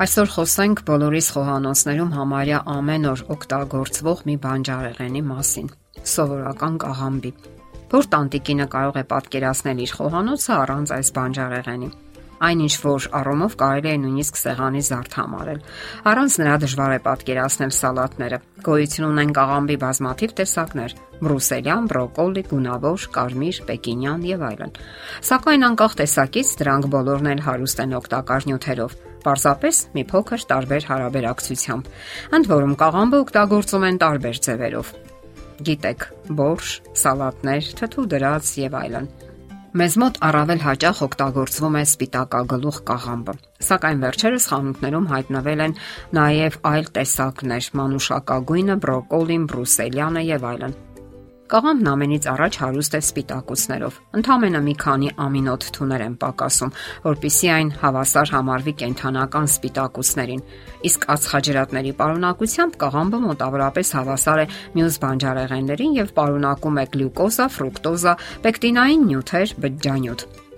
Այսօր խոսենք բոլորիս խոհանոցներում համարյա ամեն օր օգտագործվող մի բանջարեղենի մասին՝ սովորական կաղամբի։ Որ տանտիկինը կարող է պատկերացնել իր խոհանոցը առանց այս բանջարեղենի։ Այնինչ որ առումով կարելի է նույնիսկ սեղանի զարդ համարել։ Առանց նրա դժվար է պատկերացնել սալատները։ Գոյություն ունեն կաղամբի բազմաթիվ տեսակներ՝ բրուսելյան, բրոկոլի, գունավոր, կարմիր, պեկինյան եւ այլն։ Սակայն անկախ տեսակից դրանք բոլորն էլ հարուստ են օգտակար նյութերով Պարզապես մի փոքր տարբեր հարաբերակցությամբ։ Ընդ որում կաղամբը օգտագործում են տարբեր ձևերով։ Գիտեք, բորշ, սալատներ, թթու դրած եւ այլն։ Մեզ մոտ առավել հաճախ օգտագործվում է սպիտակագլուխ կաղամբը։ Սակայն վերջերս խանութներում հայտնվել են նաև այլ տեսակներ՝ մանուշակագույնը, բրոկոլին, բրուսելյանը եւ այլն։ Կաղամբն ամենից առաջ հարուստ է սպիտակուցներով։ Ընդամենը մի քանի ամինոթթուներ են պակասում, որpիսի այն հավասար համարվի կենթանական սպիտակուցներին։ Իսկ ածխաջրատների պարունակությամբ կաղամբը մոտավորապես հավասար է մյուս բանջարեղեններին եւ պարունակում է գլյուկոզա, ֆրուկտոզա, պեկտինային նյութեր, բջջանյութ։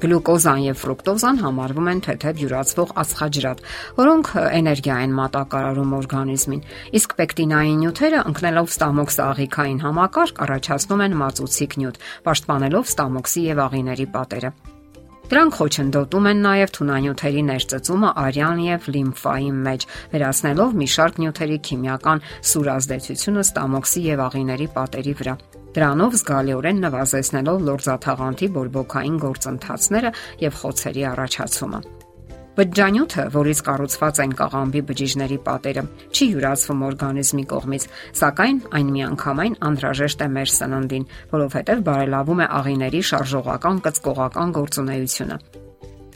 Գլյուկոզան եւ ֆրուկտոզան համարվում են թեթև յուրացվող ածխաջրատ, որոնք էներգիա են մատակարարում օրգանիզմին, իսկ պեկտինային նյութերը ընկնելով ստամոքսի աղիքային համակարգ առաջացնում են մածուցիկ նյութ, պաշտպանելով ստամոքսի եւ աղիների պատերը։ Դրանք խոչընդոտում են նաև թունանյութերի ներծծումը արյան եւ լիմֆայի մեջ, վերացնելով մի շարք նյութերի քիմիական սուր ազդեցությունը ստամոքսի եւ աղիների պատերի վրա։ Դրանով զգալիորեն նվազեցնելով լորձաթաղանթի բորբոքային գործընթացները եւ խոցերի առաջացումը։ Բջջանյութը, որից կառուցված են կաղամբի բջիջների պատերը, չի յուրացվում օրգանիզմի կողմից, սակայն այն միանգամայն անհրաժեշտ է մեր սննդին, որովհետև բարելավում է աղիների շարժողական կծկողական գործունեությունը։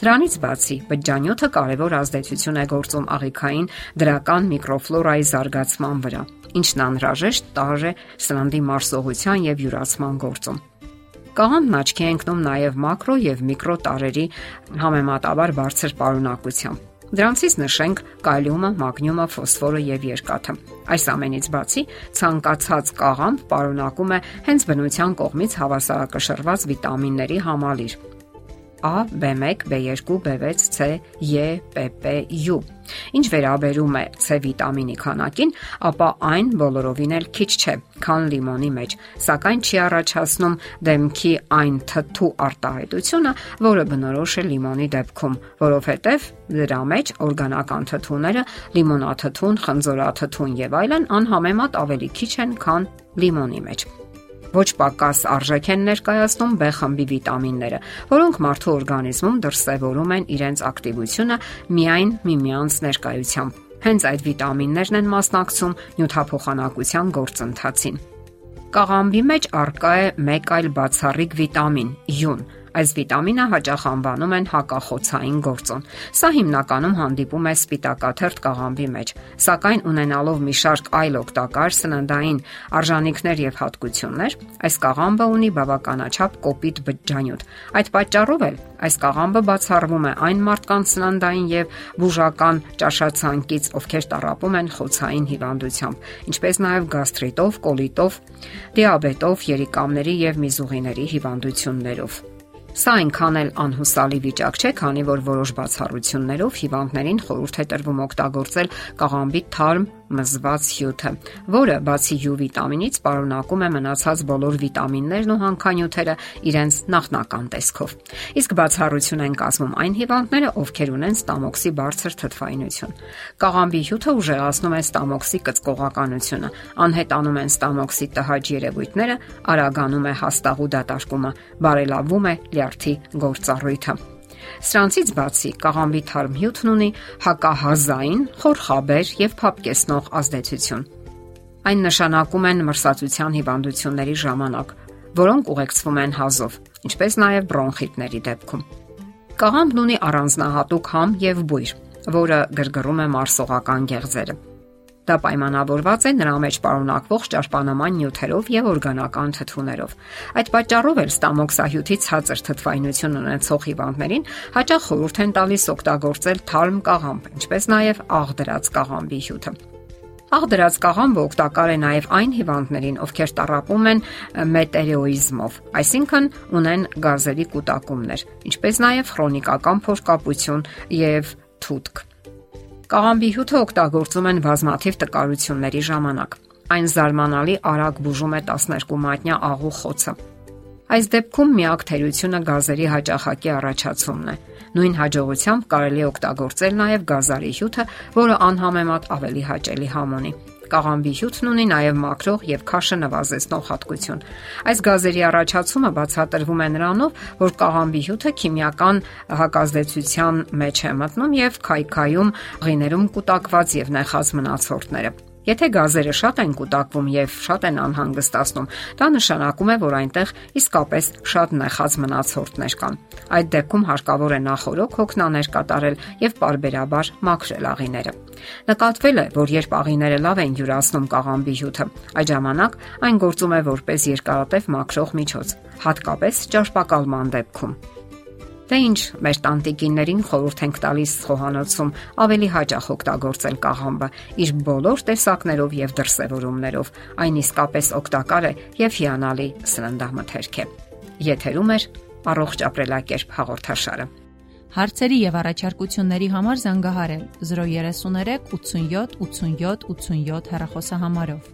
Դրանից բացի, բջջանյութը կարևոր ազդեցություն է գործում աղիքային դրական միկրոֆլորայի զարգացման վրա ինչն անհրաժեշտ տարր է սննդի մարսողության եւ յուրացման գործում։ Կաղամբն աչքի է ընկնում նաև մակրո եւ միկրո տարերի համեմատաբար բարձր պարունակությամբ։ Դրանցից նշենք կալիումը, մագնիումը, ֆոսֆորը եւ երկաթը։ Այս ամենից բացի ցանկացած կաղամբ պարունակում է հենց բնության կողմից հավասարակշռված վիտամինների համալիր, A, B1, B2, B6, C, E, PP, U։ Ինչ վերաբերում է C վիտամինի քանակին, ապա այն բոլորովին էլ քիչ չէ, քան լիմոնի մեջ, սակայն չի առաջացնում դեմքի այն թթու արտահայտությունը, որը բնորոշ է լիմոնի դեպքում, որովհետև դրա մեջ օրգանական թթուները, լիմոնաթթուն, խնձորաթթուն եւ այլն անհամեմատ ավելի քիչ են, քան լիմոնի մեջ ոչ պակաս արժեք են ներկայացնում B խմբի վիտամինները, որոնք մարդու օրգանիզմում դրսևորում են իրենց ակտիվությունը միայն միմյանց ներկայությամբ։ Հենց այդ վիտամիններն են մասնակցում նյութափոխանակության գործընթացին։ Կաղամբի մեջ արկա է մեկ այլ բացառիկ վիտամին՝ յուն, Այս վիտամինը հաճախ անվանում են հակախոցային գործոն։ Սա հիմնականում հանդիպում է սպիտակաթերթ կաղամբի մեջ, սակայն ունենալով մի շարք այլ օգտակար սննդային արժանինքներ եւ հատկություններ, այս կաղամբը ունի բավականաչափ կոպիտ բջջանյութ։ Այդ պատճառով էլ այս կաղամբը բացառվում է այն մարդկանց սննդային եւ բուժական ճաշացանկից, ովքեր տարապում են խոցային հիվանդությամբ, ինչպես նաեւ գաստրիտով, կոլիտով, դիաբետով, երիկամների եւ միզուղիների հիվանդություններով։ Սա այնքան էլ անհուսալի վիճակ չէ, քանի որ որոշ բացառություններով հիվանդներին խորհուրդ է տրվում օգտագործել կաղամբի թարմ մզված հյութը, որը բացի յու վիտամինից պարունակում է մնացած բոլոր վիտամիններն ու հանքանյութերը իրենց նախնական տեսքով։ Իսկ բացառություն են կազմում այն հիվանդները, ովքեր ունեն ստամոքսի բարձր թթվայնություն։ Կաղամբի հյութը ուժեղացնում է ստամոքսի կծկողականությունը, անհետանում են ստամոքսի տհաճ երևույթները, արագանում է հաստաղու դատարկումը, բարելավում է լյարդի գործառույթը։ Սրանցից բացի կաղամբի թարմ հյութն ունի հակահազային, խորխաբեր եւ փապկեսնող ազդեցություն։ Այն նշանակում են մրսածության հիվանդությունների ժամանակ, որոնք ուղեկցվում են հազով, ինչպես նաև բրոնխիտների դեպքում։ Կաղամբն ունի առանձնահատուկ համ եւ բույր, որը գրգռում է մարսողական գեղձերը։ Դա պայմանավորված է նրա մեջ պարունակվող ճարպանման նյութերով եւ օրգանական թթուներով։ Այդ պատճառով էլ ստամոքսահյութի ցածր թթվայնություն ունեցող հիվանդներին հաճախ խորհուրդ են տալիս օգտագործել թարմ կաղամբ, ինչպես նաեւ աղդրած կաղամբի հյութը։ Աղդրած կաղամբը օգտակար է նաև այն հիվանդներին, ովքեր տարապում են մետերիոիզմով, այսինքն ունեն գազերի կուտակումներ, ինչպես նաև քրոնիկական փոշկապություն եւ թութք։ Կաղամբի հյութը օգտագործում են բազմաթիվ տկարությունների ժամանակ։ Այն զարմանալի արագ բուժում է 12 մատնյա աղու խոցը։ Այս դեպքում միակ թերությունը գազերի հաճախակի առաջացումն է։ Նույն հաջողությամբ կարելի է օգտագործել նաև գազարի հյութը, որը անհամեմատ ավելի հաճելի համ ունի։ Կաղամբի հյութն ունի նաև մաքրող եւ քաշը նվազեցնող հատկություն։ Այս գազերի առաջացումը բացատրվում է նրանով, որ կաղամբի հյութը քիմիական հակազդեցության մեջ է մտնում եւ քայքայում ղիներում կուտակված եւ նեխած մնացորդները։ Եթե գազերը շատ են կուտակվում եւ շատ են անհանգստացնում, դա նշանակում է, որ այնտեղ իսկապես շատ նեղած մնացորդներ կան։ Այդ դեպքում հարկավոր է նախորոք հոգնաներ կատարել եւ parberabar մաքրել աղիները։ Նկատվել է, որ երբ աղիները լավ են յուրացնում կաղամբի հյութը, այդ ժամանակ այն գործում է որպես երկարատև մաքրող միջոց, հատկապես ճարպակալման դեպքում։ Դե ինչ, մեր տանտիկիներին խորհուրդ ենք տալիս խոհանոցում ավելի հաճախ օգտագործել կաղամբը իր բոլոր տեսակներով եւ դրսևորումներով։ Այն իսկապես օգտակար է եւ հիանալի սննդամթերք է։ Եթերում է առողջ ապրելակերպ հաղորդաշարը։ Հարցերի եւ առաջարկությունների համար զանգահարել 033 87 87 87 հեռախոսահամարով։